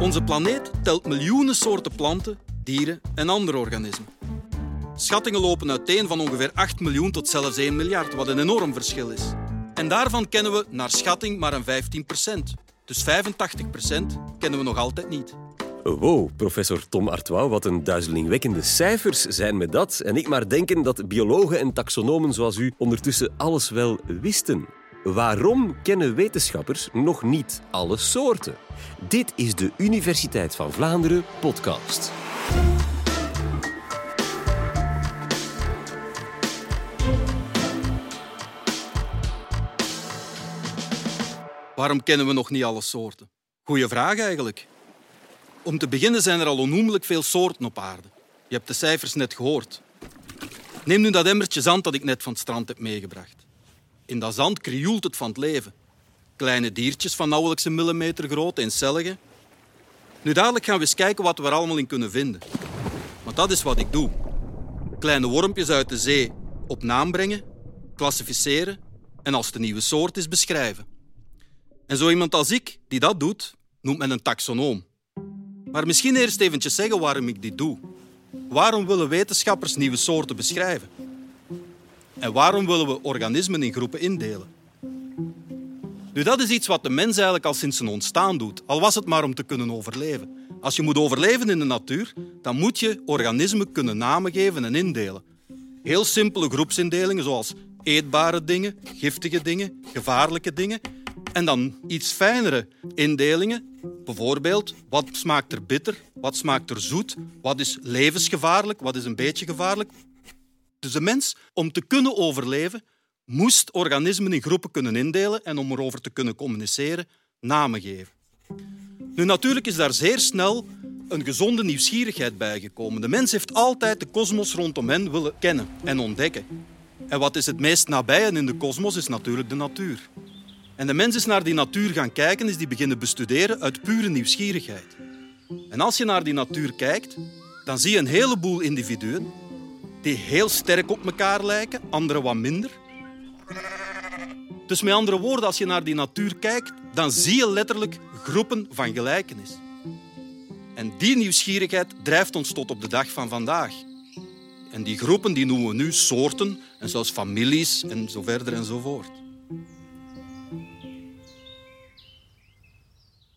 Onze planeet telt miljoenen soorten planten, dieren en andere organismen. Schattingen lopen uiteen van ongeveer 8 miljoen tot zelfs 1 miljard, wat een enorm verschil is. En daarvan kennen we naar schatting maar een 15 procent. Dus 85 procent kennen we nog altijd niet. Wow, professor Tom Artois, wat een duizelingwekkende cijfers zijn met dat. En ik maar denken dat biologen en taxonomen zoals u ondertussen alles wel wisten. Waarom kennen wetenschappers nog niet alle soorten? Dit is de Universiteit van Vlaanderen podcast. Waarom kennen we nog niet alle soorten? Goeie vraag eigenlijk. Om te beginnen zijn er al onnoemelijk veel soorten op aarde. Je hebt de cijfers net gehoord. Neem nu dat emmertje zand dat ik net van het strand heb meegebracht. In dat zand krioelt het van het leven. Kleine diertjes van nauwelijks een millimeter groot, eencellige. Nu dadelijk gaan we eens kijken wat we er allemaal in kunnen vinden. Want dat is wat ik doe. Kleine wormpjes uit de zee op naam brengen, klassificeren en als de nieuwe soort is beschrijven. En zo iemand als ik, die dat doet, noemt men een taxonoom. Maar misschien eerst eventjes zeggen waarom ik dit doe. Waarom willen wetenschappers nieuwe soorten beschrijven? En waarom willen we organismen in groepen indelen? Nu, dat is iets wat de mens eigenlijk al sinds zijn ontstaan doet, al was het maar om te kunnen overleven. Als je moet overleven in de natuur, dan moet je organismen kunnen namen geven en indelen. Heel simpele groepsindelingen zoals eetbare dingen, giftige dingen, gevaarlijke dingen. En dan iets fijnere indelingen, bijvoorbeeld wat smaakt er bitter, wat smaakt er zoet, wat is levensgevaarlijk, wat is een beetje gevaarlijk. Dus de mens, om te kunnen overleven, moest organismen in groepen kunnen indelen en om erover te kunnen communiceren, namen geven. Nu, natuurlijk is daar zeer snel een gezonde nieuwsgierigheid bijgekomen. De mens heeft altijd de kosmos rondom hen willen kennen en ontdekken. En wat is het meest nabije in de kosmos is natuurlijk de natuur. En de mens is naar die natuur gaan kijken, is die beginnen bestuderen uit pure nieuwsgierigheid. En als je naar die natuur kijkt, dan zie je een heleboel individuen die heel sterk op elkaar lijken, andere wat minder. Dus met andere woorden, als je naar die natuur kijkt, dan zie je letterlijk groepen van gelijkenis. En die nieuwsgierigheid drijft ons tot op de dag van vandaag. En die groepen die noemen we nu soorten en zelfs families en zo verder en zo voort.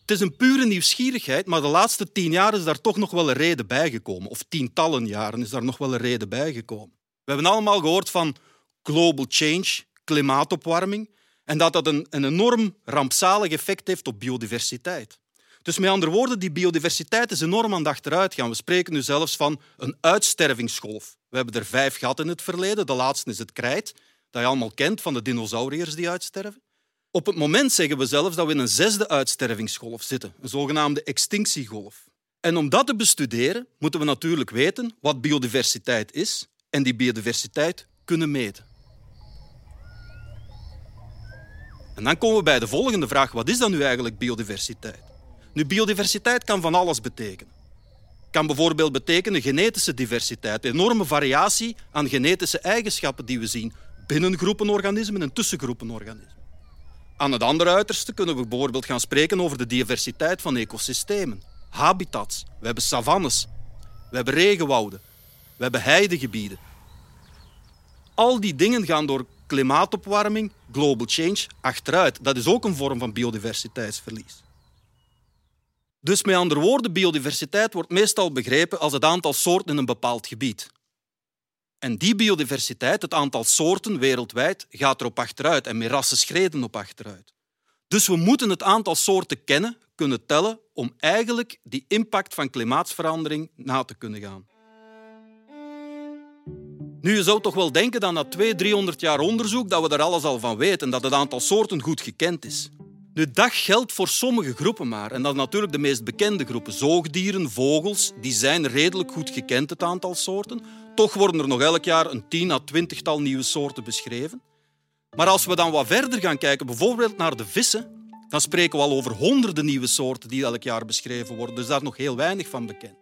Het is een pure nieuwsgierigheid, maar de laatste tien jaar is daar toch nog wel een reden bijgekomen. Of tientallen jaren is daar nog wel een reden bijgekomen. We hebben allemaal gehoord van global change, klimaatopwarming, en dat dat een, een enorm rampzalig effect heeft op biodiversiteit. Dus met andere woorden, die biodiversiteit is enorm aan de achteruit gaan. We spreken nu zelfs van een uitstervingsgolf. We hebben er vijf gehad in het verleden. De laatste is het krijt, dat je allemaal kent van de dinosauriërs die uitsterven. Op het moment zeggen we zelfs dat we in een zesde uitstervingsgolf zitten, een zogenaamde extinctiegolf. En om dat te bestuderen, moeten we natuurlijk weten wat biodiversiteit is en die biodiversiteit kunnen meten. En dan komen we bij de volgende vraag: wat is dan nu eigenlijk biodiversiteit? Nu, biodiversiteit kan van alles betekenen. Kan bijvoorbeeld betekenen genetische diversiteit, enorme variatie aan genetische eigenschappen die we zien binnen groepenorganismen en tussen groepenorganismen. Aan het andere uiterste kunnen we bijvoorbeeld gaan spreken over de diversiteit van ecosystemen, habitats. We hebben savannes, we hebben regenwouden, we hebben heidegebieden. Al die dingen gaan door klimaatopwarming, global change, achteruit. Dat is ook een vorm van biodiversiteitsverlies. Dus met andere woorden, biodiversiteit wordt meestal begrepen als het aantal soorten in een bepaald gebied. En die biodiversiteit, het aantal soorten wereldwijd, gaat erop achteruit en met rassen schreden op achteruit. Dus we moeten het aantal soorten kennen, kunnen tellen, om eigenlijk die impact van klimaatsverandering na te kunnen gaan. Nu, je zou toch wel denken dat na 200, 300 jaar onderzoek dat we daar alles al van weten, dat het aantal soorten goed gekend is. Nu, dat geldt voor sommige groepen maar. En dat natuurlijk de meest bekende groepen. Zoogdieren, vogels, die zijn redelijk goed gekend, het aantal soorten. Toch worden er nog elk jaar een tien à twintigtal nieuwe soorten beschreven. Maar als we dan wat verder gaan kijken, bijvoorbeeld naar de vissen, dan spreken we al over honderden nieuwe soorten die elk jaar beschreven worden. Dus daar nog heel weinig van bekend.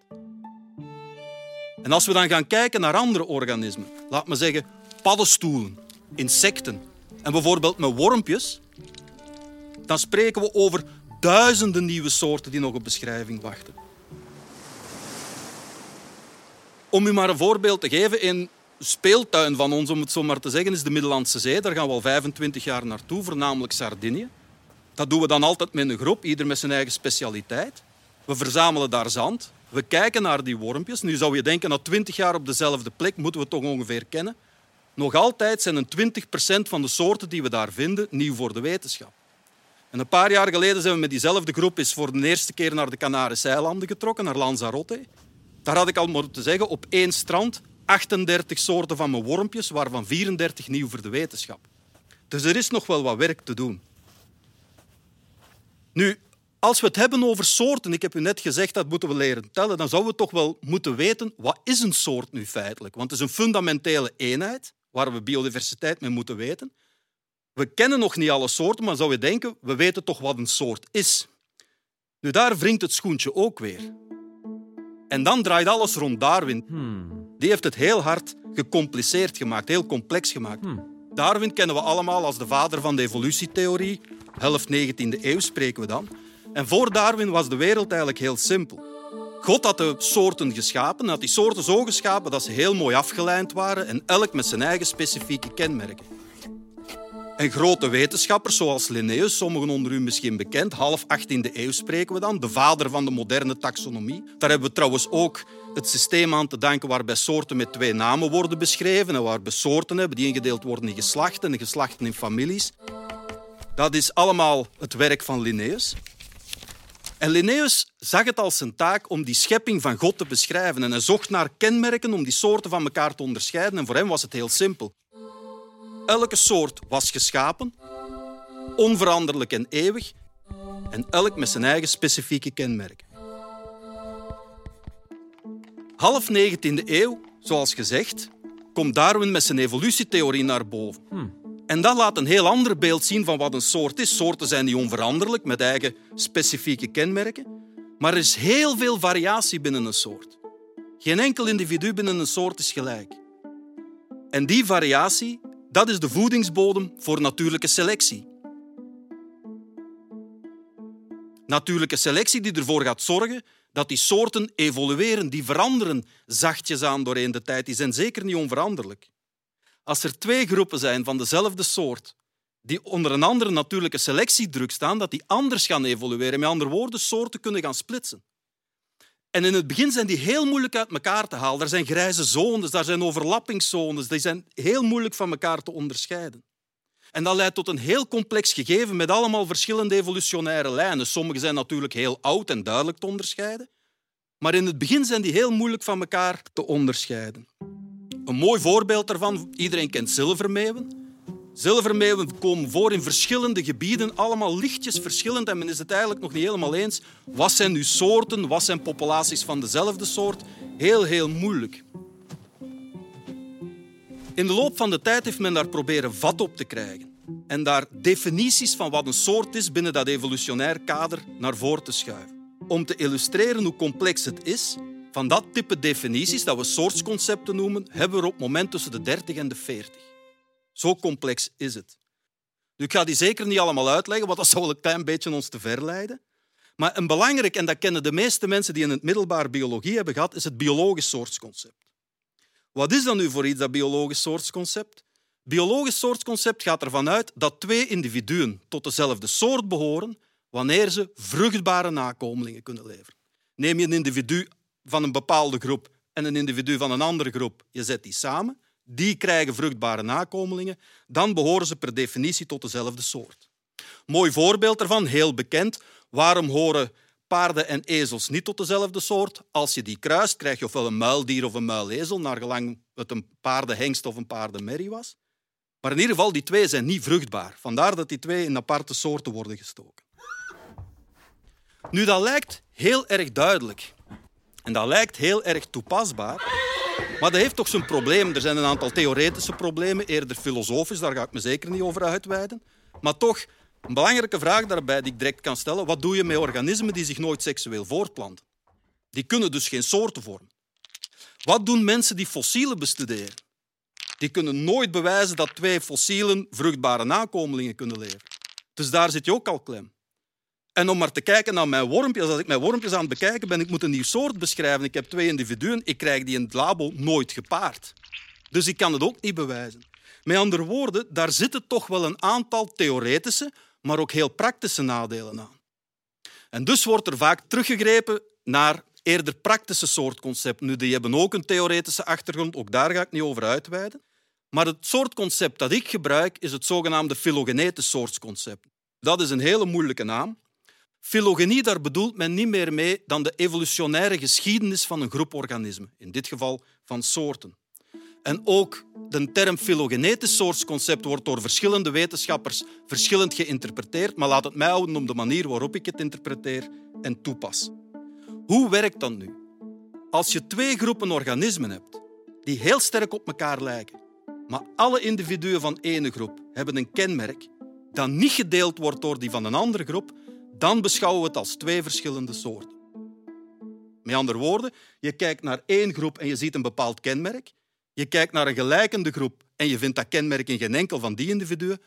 En als we dan gaan kijken naar andere organismen, laat me zeggen paddenstoelen, insecten en bijvoorbeeld met wormpjes, dan spreken we over duizenden nieuwe soorten die nog op beschrijving wachten. Om u maar een voorbeeld te geven, in speeltuin van ons, om het zo maar te zeggen, is de Middellandse Zee. Daar gaan we al 25 jaar naartoe, voornamelijk Sardinië. Dat doen we dan altijd met een groep, ieder met zijn eigen specialiteit. We verzamelen daar zand. We kijken naar die wormpjes. Nu zou je denken, na 20 jaar op dezelfde plek moeten we toch ongeveer kennen. Nog altijd zijn een 20% van de soorten die we daar vinden nieuw voor de wetenschap. En een paar jaar geleden zijn we met diezelfde groep eens voor de eerste keer naar de Canarische eilanden getrokken, naar Lanzarote. Daar had ik al moeten zeggen, op één strand 38 soorten van mijn wormpjes, waarvan 34 nieuw voor de wetenschap. Dus er is nog wel wat werk te doen. Nu, als we het hebben over soorten, ik heb u net gezegd dat moeten we leren tellen, dan zouden we toch wel moeten weten wat is een soort nu feitelijk? Want het is een fundamentele eenheid waar we biodiversiteit mee moeten weten. We kennen nog niet alle soorten, maar zou je denken, we weten toch wat een soort is. Nu, daar wringt het schoentje ook weer. En dan draait alles rond Darwin. Die heeft het heel hard gecompliceerd gemaakt, heel complex gemaakt. Darwin kennen we allemaal als de vader van de evolutietheorie. Helft 19e eeuw spreken we dan. En voor Darwin was de wereld eigenlijk heel simpel. God had de soorten geschapen, had die soorten zo geschapen dat ze heel mooi afgelijnd waren en elk met zijn eigen specifieke kenmerken. En grote wetenschappers zoals Linnaeus, sommigen onder u misschien bekend, half 18e eeuw spreken we dan, de vader van de moderne taxonomie. Daar hebben we trouwens ook het systeem aan te danken waarbij soorten met twee namen worden beschreven en waarbij soorten hebben die ingedeeld worden in geslachten en geslachten in families. Dat is allemaal het werk van Linnaeus. En Linnaeus zag het als zijn taak om die schepping van God te beschrijven. En hij zocht naar kenmerken om die soorten van elkaar te onderscheiden. En voor hem was het heel simpel. Elke soort was geschapen, onveranderlijk en eeuwig, en elk met zijn eigen specifieke kenmerken. Half 19e eeuw, zoals gezegd, komt Darwin met zijn evolutietheorie naar boven. En dat laat een heel ander beeld zien van wat een soort is. Soorten zijn niet onveranderlijk, met eigen specifieke kenmerken. Maar er is heel veel variatie binnen een soort. Geen enkel individu binnen een soort is gelijk. En die variatie, dat is de voedingsbodem voor natuurlijke selectie. Natuurlijke selectie die ervoor gaat zorgen dat die soorten evolueren, die veranderen zachtjes aan doorheen de tijd. Die zijn zeker niet onveranderlijk. Als er twee groepen zijn van dezelfde soort die onder een andere natuurlijke selectiedruk staan, dat die anders gaan evolueren. Met andere woorden, soorten kunnen gaan splitsen. En in het begin zijn die heel moeilijk uit elkaar te halen. Er zijn grijze zones, daar zijn overlappingszones. Die zijn heel moeilijk van elkaar te onderscheiden. En dat leidt tot een heel complex gegeven met allemaal verschillende evolutionaire lijnen. Sommige zijn natuurlijk heel oud en duidelijk te onderscheiden. Maar in het begin zijn die heel moeilijk van elkaar te onderscheiden. Een mooi voorbeeld daarvan, iedereen kent zilvermeeuwen. Zilvermeeuwen komen voor in verschillende gebieden, allemaal lichtjes verschillend en men is het eigenlijk nog niet helemaal eens. Wat zijn nu soorten, wat zijn populaties van dezelfde soort? Heel, heel moeilijk. In de loop van de tijd heeft men daar proberen vat op te krijgen en daar definities van wat een soort is binnen dat evolutionair kader naar voren te schuiven. Om te illustreren hoe complex het is, van dat type definities, dat we soortsconcepten noemen, hebben we op het moment tussen de 30 en de 40. Zo complex is het. Nu, ik ga die zeker niet allemaal uitleggen, want dat zou een klein beetje ons te ver leiden. Maar een belangrijk, en dat kennen de meeste mensen die in het middelbaar biologie hebben gehad, is het biologisch soortsconcept. Wat is dan nu voor iets, dat biologisch soortsconcept? Biologisch soortsconcept gaat ervan uit dat twee individuen tot dezelfde soort behoren wanneer ze vruchtbare nakomelingen kunnen leveren. Neem je een individu van een bepaalde groep en een individu van een andere groep, je zet die samen, die krijgen vruchtbare nakomelingen, dan behoren ze per definitie tot dezelfde soort. Mooi voorbeeld daarvan, heel bekend. Waarom horen paarden en ezels niet tot dezelfde soort? Als je die kruist, krijg je ofwel een muildier of een muilezel, naar gelang het een paardenhengst of een paardenmerrie was. Maar in ieder geval, die twee zijn niet vruchtbaar. Vandaar dat die twee in aparte soorten worden gestoken. Nu, dat lijkt heel erg duidelijk. En dat lijkt heel erg toepasbaar. Maar dat heeft toch zijn probleem. Er zijn een aantal theoretische problemen, eerder filosofisch, daar ga ik me zeker niet over uitweiden. Maar toch, een belangrijke vraag daarbij die ik direct kan stellen. Wat doe je met organismen die zich nooit seksueel voortplanten? Die kunnen dus geen soorten vormen. Wat doen mensen die fossielen bestuderen? Die kunnen nooit bewijzen dat twee fossielen vruchtbare nakomelingen kunnen leveren. Dus daar zit je ook al klem. En om maar te kijken naar mijn wormpjes, als ik mijn wormpjes aan het bekijken ben, ik moet een nieuw soort beschrijven. Ik heb twee individuen, ik krijg die in het labo nooit gepaard. Dus ik kan het ook niet bewijzen. Met andere woorden, daar zitten toch wel een aantal theoretische, maar ook heel praktische nadelen aan. En dus wordt er vaak teruggegrepen naar eerder praktische soortconcepten. Nu, die hebben ook een theoretische achtergrond, ook daar ga ik niet over uitweiden. Maar het soortconcept dat ik gebruik is het zogenaamde filogenetisch soortconcept. Dat is een hele moeilijke naam. Filogenie, daar bedoelt men niet meer mee dan de evolutionaire geschiedenis van een groep organismen, in dit geval van soorten. En ook de term filogenetisch soortconcept wordt door verschillende wetenschappers verschillend geïnterpreteerd, maar laat het mij houden om de manier waarop ik het interpreteer en toepas. Hoe werkt dat nu? Als je twee groepen organismen hebt die heel sterk op elkaar lijken, maar alle individuen van ene groep hebben een kenmerk dat niet gedeeld wordt door die van een andere groep, dan beschouwen we het als twee verschillende soorten. Met andere woorden, je kijkt naar één groep en je ziet een bepaald kenmerk. Je kijkt naar een gelijkende groep en je vindt dat kenmerk in geen enkel van die individuen.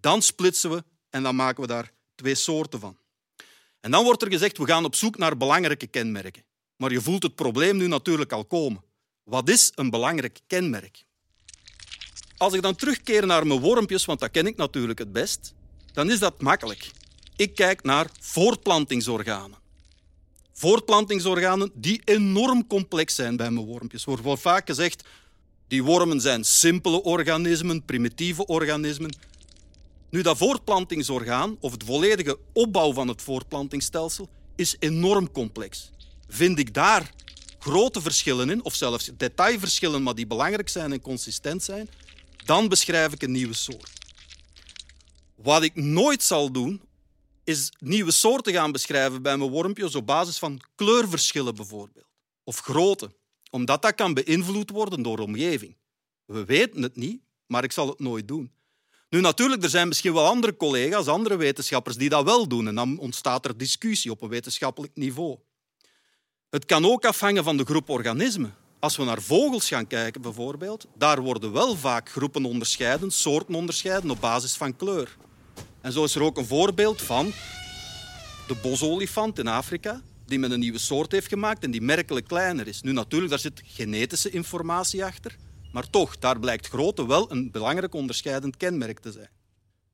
Dan splitsen we en dan maken we daar twee soorten van. En dan wordt er gezegd, we gaan op zoek naar belangrijke kenmerken. Maar je voelt het probleem nu natuurlijk al komen. Wat is een belangrijk kenmerk? Als ik dan terugkeer naar mijn wormpjes, want dat ken ik natuurlijk het best, dan is dat makkelijk. Ik kijk naar voortplantingsorganen. Voortplantingsorganen die enorm complex zijn bij mijn wormpjes. Er wordt vaak gezegd, die wormen zijn simpele organismen, primitieve organismen. Nu, dat voortplantingsorgaan, of het volledige opbouw van het voortplantingsstelsel, is enorm complex. Vind ik daar grote verschillen in, of zelfs detailverschillen, maar die belangrijk zijn en consistent zijn, dan beschrijf ik een nieuwe soort. Wat ik nooit zal doen, is nieuwe soorten gaan beschrijven bij mijn wormpjes op basis van kleurverschillen bijvoorbeeld. Of grootte, omdat dat kan beïnvloed worden door de omgeving. We weten het niet, maar ik zal het nooit doen. Nu, natuurlijk, er zijn misschien wel andere collega's, andere wetenschappers die dat wel doen. En dan ontstaat er discussie op een wetenschappelijk niveau. Het kan ook afhangen van de groep organismen. Als we naar vogels gaan kijken, bijvoorbeeld, daar worden wel vaak groepen onderscheiden, soorten onderscheiden op basis van kleur. En zo is er ook een voorbeeld van de bosolifant in Afrika, die met een nieuwe soort heeft gemaakt en die merkelijk kleiner is. Nu natuurlijk, daar zit genetische informatie achter, maar toch, daar blijkt grootte wel een belangrijk onderscheidend kenmerk te zijn.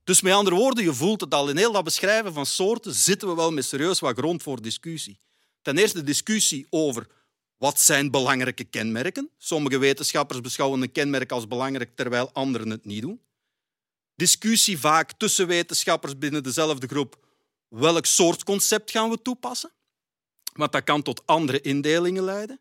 Dus met andere woorden, je voelt het al in heel dat beschrijven van soorten zitten we wel met serieus wat grond voor discussie. Ten eerste discussie over wat zijn belangrijke kenmerken. Sommige wetenschappers beschouwen een kenmerk als belangrijk terwijl anderen het niet doen discussie vaak tussen wetenschappers binnen dezelfde groep. Welk soort concept gaan we toepassen? Want dat kan tot andere indelingen leiden.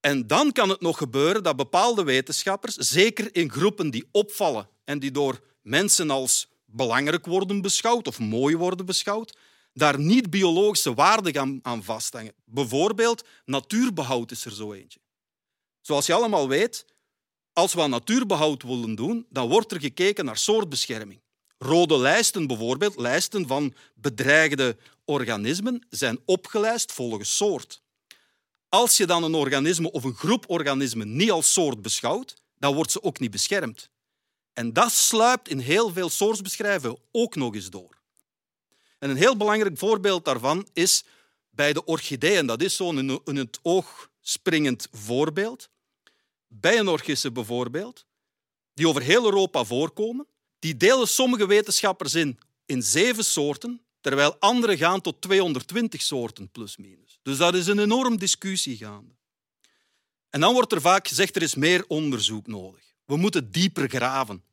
En dan kan het nog gebeuren dat bepaalde wetenschappers, zeker in groepen die opvallen en die door mensen als belangrijk worden beschouwd of mooi worden beschouwd, daar niet biologische waarden aan vasthangen. Bijvoorbeeld natuurbehoud is er zo eentje. Zoals je allemaal weet, als we aan natuurbehoud willen doen, dan wordt er gekeken naar soortbescherming. Rode lijsten bijvoorbeeld, lijsten van bedreigde organismen, zijn opgelijst volgens soort. Als je dan een organisme of een groep organismen niet als soort beschouwt, dan wordt ze ook niet beschermd. En dat sluipt in heel veel soortbeschrijvingen ook nog eens door. En een heel belangrijk voorbeeld daarvan is bij de orchideeën. Dat is zo'n in het oog springend voorbeeld bijenorchissen bijvoorbeeld, die over heel Europa voorkomen, die delen sommige wetenschappers in in zeven soorten, terwijl andere gaan tot 220 soorten plus minus. Dus dat is een enorm discussie gaande. En dan wordt er vaak gezegd er is meer onderzoek nodig. We moeten dieper graven.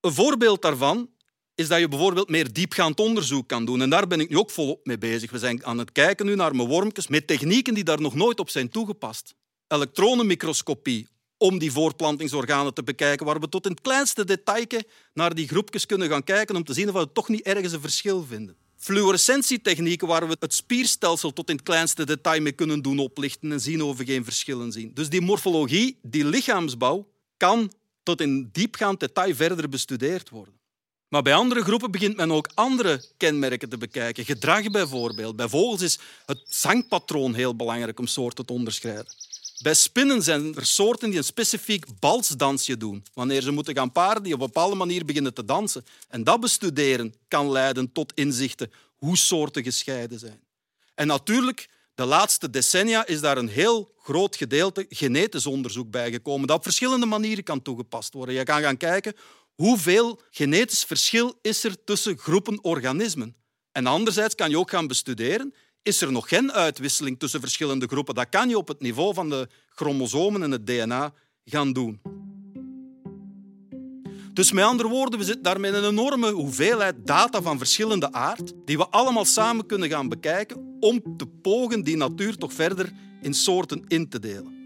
Een voorbeeld daarvan is dat je bijvoorbeeld meer diepgaand onderzoek kan doen. En daar ben ik nu ook volop mee bezig. We zijn aan het kijken nu naar mijn wormpjes met technieken die daar nog nooit op zijn toegepast elektronenmicroscopie om die voortplantingsorganen te bekijken, waar we tot in het kleinste detail naar die groepjes kunnen gaan kijken om te zien of we toch niet ergens een verschil vinden. Fluorescentietechnieken waar we het spierstelsel tot in het kleinste detail mee kunnen doen oplichten en zien of we geen verschillen zien. Dus die morfologie, die lichaamsbouw, kan tot in diepgaand detail verder bestudeerd worden. Maar bij andere groepen begint men ook andere kenmerken te bekijken. Gedrag bijvoorbeeld. Bij vogels is het zangpatroon heel belangrijk om soorten te onderscheiden. Bij spinnen zijn er soorten die een specifiek balsdansje doen. Wanneer ze moeten gaan paren, die op een bepaalde manier beginnen te dansen. En dat bestuderen kan leiden tot inzichten hoe soorten gescheiden zijn. En natuurlijk, de laatste decennia is daar een heel groot gedeelte genetisch onderzoek bij gekomen dat op verschillende manieren kan toegepast worden. Je kan gaan kijken hoeveel genetisch verschil is er tussen groepen organismen. En anderzijds kan je ook gaan bestuderen is er nog geen uitwisseling tussen verschillende groepen. Dat kan je op het niveau van de chromosomen en het DNA gaan doen. Dus met andere woorden, we zitten daar met een enorme hoeveelheid data van verschillende aard, die we allemaal samen kunnen gaan bekijken om te pogen die natuur toch verder in soorten in te delen.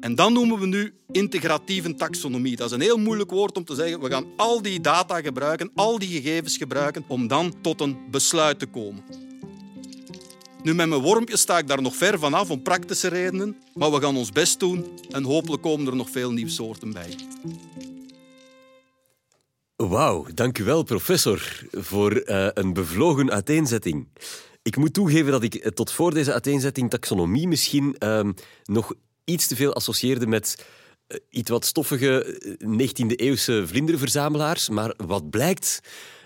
En dat noemen we nu integratieve taxonomie. Dat is een heel moeilijk woord om te zeggen. We gaan al die data gebruiken, al die gegevens gebruiken om dan tot een besluit te komen. Nu, met mijn wormpjes sta ik daar nog ver vanaf om praktische redenen, maar we gaan ons best doen en hopelijk komen er nog veel nieuwe soorten bij. Wauw, dank u wel, professor, voor uh, een bevlogen uiteenzetting. Ik moet toegeven dat ik tot voor deze uiteenzetting taxonomie misschien uh, nog iets te veel associeerde met uh, iets wat stoffige 19e-eeuwse eh, vlinderverzamelaars. Maar wat blijkt,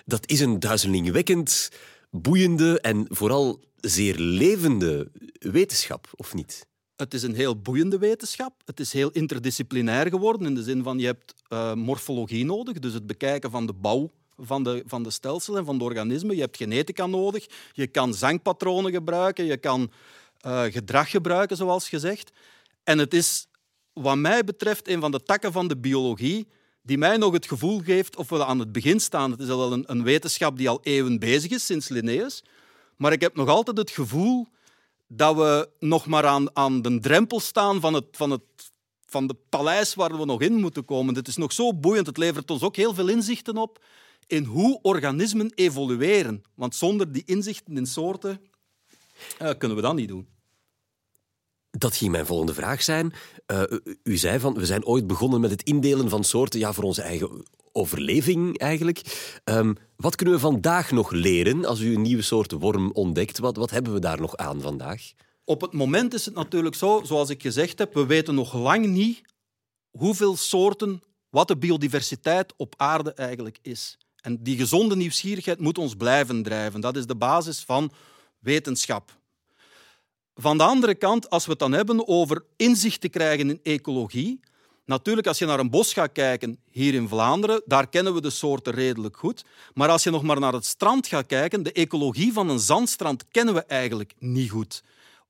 dat is een duizelingwekkend, boeiende en vooral zeer levende wetenschap, of niet? Het is een heel boeiende wetenschap. Het is heel interdisciplinair geworden in de zin van je hebt uh, morfologie nodig, dus het bekijken van de bouw van de, van de stelselen en van de organismen. Je hebt genetica nodig, je kan zangpatronen gebruiken, je kan uh, gedrag gebruiken, zoals gezegd. En het is, wat mij betreft, een van de takken van de biologie die mij nog het gevoel geeft of we aan het begin staan. Het is al een, een wetenschap die al eeuwen bezig is, sinds Linnaeus. Maar ik heb nog altijd het gevoel dat we nog maar aan, aan de drempel staan van het, van het van de paleis waar we nog in moeten komen. Dit is nog zo boeiend. Het levert ons ook heel veel inzichten op in hoe organismen evolueren. Want zonder die inzichten in soorten uh, kunnen we dat niet doen. Dat ging mijn volgende vraag zijn. Uh, u zei van, we zijn ooit begonnen met het indelen van soorten ja, voor onze eigen overleving eigenlijk. Um, wat kunnen we vandaag nog leren als u een nieuwe soort worm ontdekt? Wat, wat hebben we daar nog aan vandaag? Op het moment is het natuurlijk zo, zoals ik gezegd heb, we weten nog lang niet hoeveel soorten, wat de biodiversiteit op aarde eigenlijk is. En die gezonde nieuwsgierigheid moet ons blijven drijven. Dat is de basis van wetenschap. Van de andere kant, als we het dan hebben over inzicht te krijgen in ecologie, Natuurlijk, als je naar een bos gaat kijken hier in Vlaanderen, daar kennen we de soorten redelijk goed. Maar als je nog maar naar het strand gaat kijken, de ecologie van een zandstrand kennen we eigenlijk niet goed.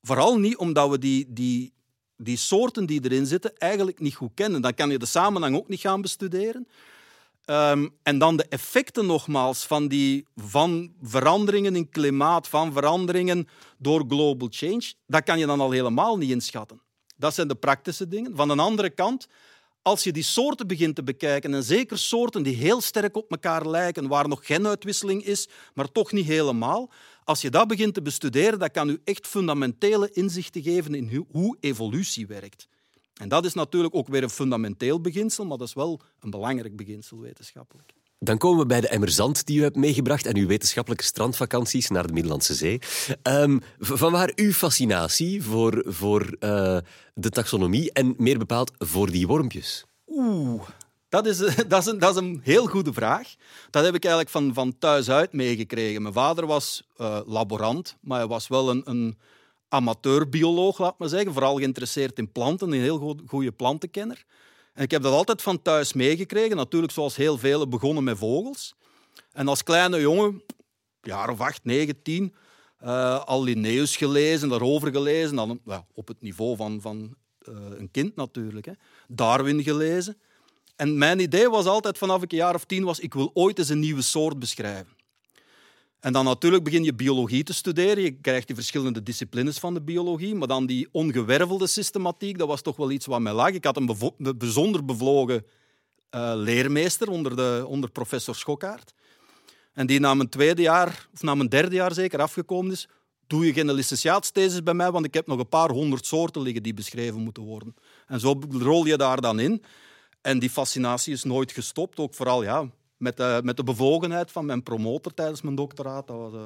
Vooral niet omdat we die, die, die soorten die erin zitten eigenlijk niet goed kennen. Dan kan je de samenhang ook niet gaan bestuderen. Um, en dan de effecten nogmaals van, die, van veranderingen in klimaat, van veranderingen door global change, dat kan je dan al helemaal niet inschatten. Dat zijn de praktische dingen. Van de andere kant, als je die soorten begint te bekijken, en zeker soorten die heel sterk op elkaar lijken, waar nog geen uitwisseling is, maar toch niet helemaal, als je dat begint te bestuderen, dat kan u echt fundamentele inzichten geven in hoe evolutie werkt. En dat is natuurlijk ook weer een fundamenteel beginsel, maar dat is wel een belangrijk beginsel wetenschappelijk. Dan komen we bij de emmer zand die u hebt meegebracht en uw wetenschappelijke strandvakanties naar de Middellandse Zee. Um, vanwaar uw fascinatie voor, voor uh, de taxonomie en meer bepaald voor die wormpjes? Oeh, dat is, dat, is een, dat is een heel goede vraag. Dat heb ik eigenlijk van, van thuis uit meegekregen. Mijn vader was uh, laborant, maar hij was wel een, een amateurbioloog, laat maar zeggen. Vooral geïnteresseerd in planten, een heel goede plantenkenner. En ik heb dat altijd van thuis meegekregen. Natuurlijk, zoals heel velen, begonnen met vogels. En als kleine jongen, jaar of acht, negen, tien, uh, al Linnaeus gelezen, daarover gelezen. Dan, op het niveau van, van uh, een kind natuurlijk. Hè. Darwin gelezen. En mijn idee was altijd vanaf ik een jaar of tien was, ik wil ooit eens een nieuwe soort beschrijven. En dan natuurlijk begin je biologie te studeren. Je krijgt die verschillende disciplines van de biologie. Maar dan die ongewervelde systematiek, dat was toch wel iets wat mij lag. Ik had een bijzonder bevlogen uh, leermeester onder, de, onder professor Schokkaert. En die na mijn tweede jaar, of na mijn derde jaar zeker, afgekomen is. Doe je geen licentiaatsthesis bij mij, want ik heb nog een paar honderd soorten liggen die beschreven moeten worden. En zo rol je daar dan in. En die fascinatie is nooit gestopt. Ook vooral ja, met, de, met de bevogenheid van mijn promotor tijdens mijn doctoraat. Dat was, uh...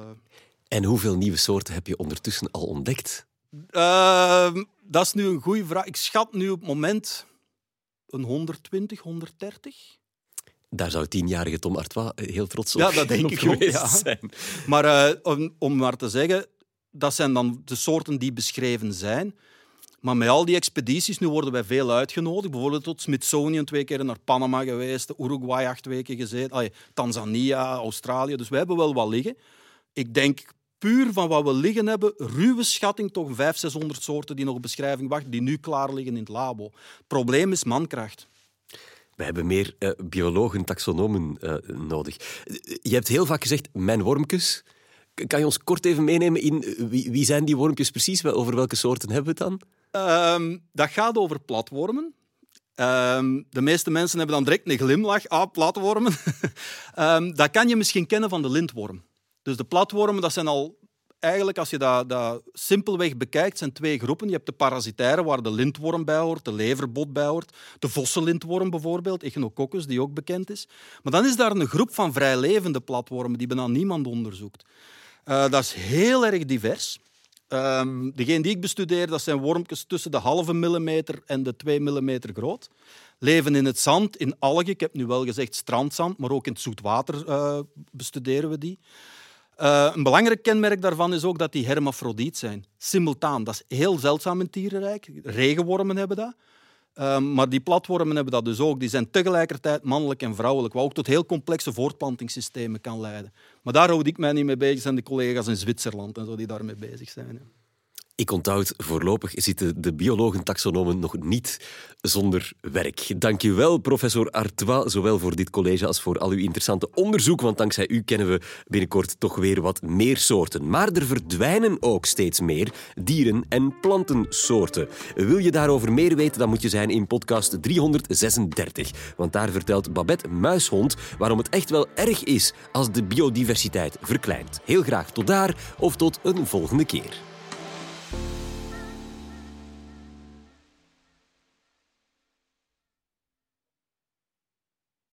En hoeveel nieuwe soorten heb je ondertussen al ontdekt? Uh, dat is nu een goede vraag. Ik schat nu op het moment een 120, 130. Daar zou tienjarige Tom Artois heel trots op Ja, dat denk ik ook, ja. zijn. Maar eh, om, om maar te zeggen, dat zijn dan de soorten die beschreven zijn. Maar met al die expedities, nu worden wij veel uitgenodigd. Bijvoorbeeld tot Smithsonian twee keer naar Panama geweest, Uruguay acht weken gezeten, Allee, Tanzania, Australië. Dus we hebben wel wat liggen. Ik denk puur van wat we liggen hebben, ruwe schatting toch 500, 600 soorten die nog op beschrijving wachten, die nu klaar liggen in het labo. Het probleem is mankracht. We hebben meer eh, biologen, taxonomen eh, nodig. Je hebt heel vaak gezegd, mijn wormpjes. Kan je ons kort even meenemen in eh, wie, zijn die wormpjes precies? Over welke soorten hebben we het dan? Ehm, dat gaat over platwormen. Ehm, de meeste mensen hebben dan direct een glimlach. Ah, platwormen. Ehm, dat kan je misschien kennen van de lintworm. Dus de platwormen, dat zijn al... Eigenlijk, als je dat, dat simpelweg bekijkt, zijn twee groepen. Je hebt de parasitaire, waar de lintworm bij hoort, de leverbot bij hoort, de vossenlintworm bijvoorbeeld, Echinococcus, die ook bekend is. Maar dan is daar een groep van vrijlevende platwormen die bijna niemand onderzoekt. Eh, dat is heel erg divers. Ehm, degene die ik bestudeer, dat zijn wormpjes tussen de halve millimeter en de 2 millimeter groot. Leven in het zand, in algen. Ik heb nu wel gezegd strandzand, maar ook in het zoetwater eh, bestuderen we die. Eh, een belangrijk kenmerk daarvan is ook dat die hermafrodiet zijn. Simultaan. Dat is heel zeldzaam in het dierenrijk. Regenwormen hebben dat. Ehm, maar die platwormen hebben dat dus ook. Die zijn tegelijkertijd mannelijk en vrouwelijk, wat ook tot heel complexe voortplantingssystemen kan leiden. Maar daar houd ik mij niet mee bezig, zijn de collega's in Zwitserland en zo die daarmee bezig zijn. Ik onthoud, voorlopig zitten de biologen-taxonomen nog niet zonder werk. Dank u wel, professor Artois, zowel voor dit college als voor al uw interessante onderzoek, want dankzij u kennen we binnenkort toch weer wat meer soorten. Maar er verdwijnen ook steeds meer dieren- en plantensoorten. Wil je daarover meer weten, dan moet je zijn in podcast 336. Want daar vertelt Babette Muishond waarom het echt wel erg is als de biodiversiteit verkleint. Heel graag tot daar of tot een volgende keer.